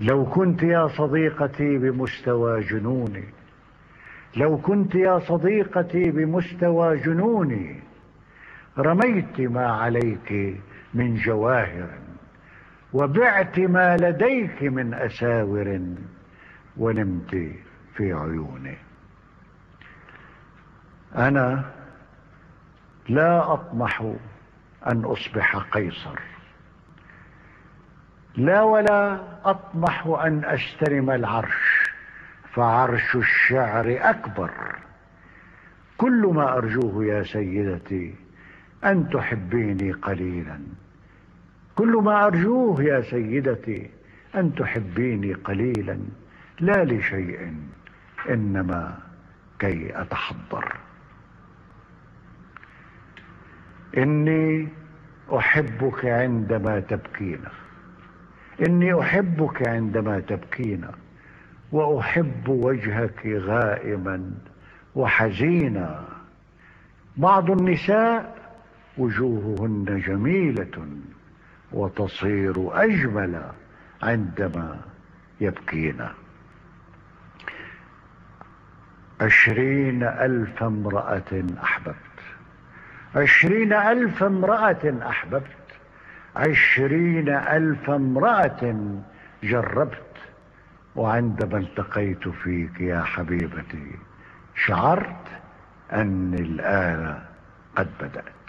لو كنت يا صديقتي بمستوى جنوني لو كنت يا صديقتي بمستوى جنوني رميت ما عليك من جواهر وبعت ما لديك من أساور ونمت في عيوني. أنا لا أطمح أن أصبح قيصر. لا ولا أطمح أن أستلم العرش فعرش الشعر أكبر. كل ما أرجوه يا سيدتي أن تحبيني قليلا. كل ما أرجوه يا سيدتي أن تحبيني قليلا. لا لشيء إنما كي أتحضر. إني أحبك عندما تبكين إني أحبك عندما تبكين وأحب وجهك غائما وحزينا. بعض النساء وجوههن جميلة وتصير أجمل عندما يبكين عشرين ألف امرأة أحببت. عشرين ألف امرأة أحببت. عشرين ألف امرأة جربت وعندما التقيت فيك يا حبيبتي شعرت أني الآن قد بدأت.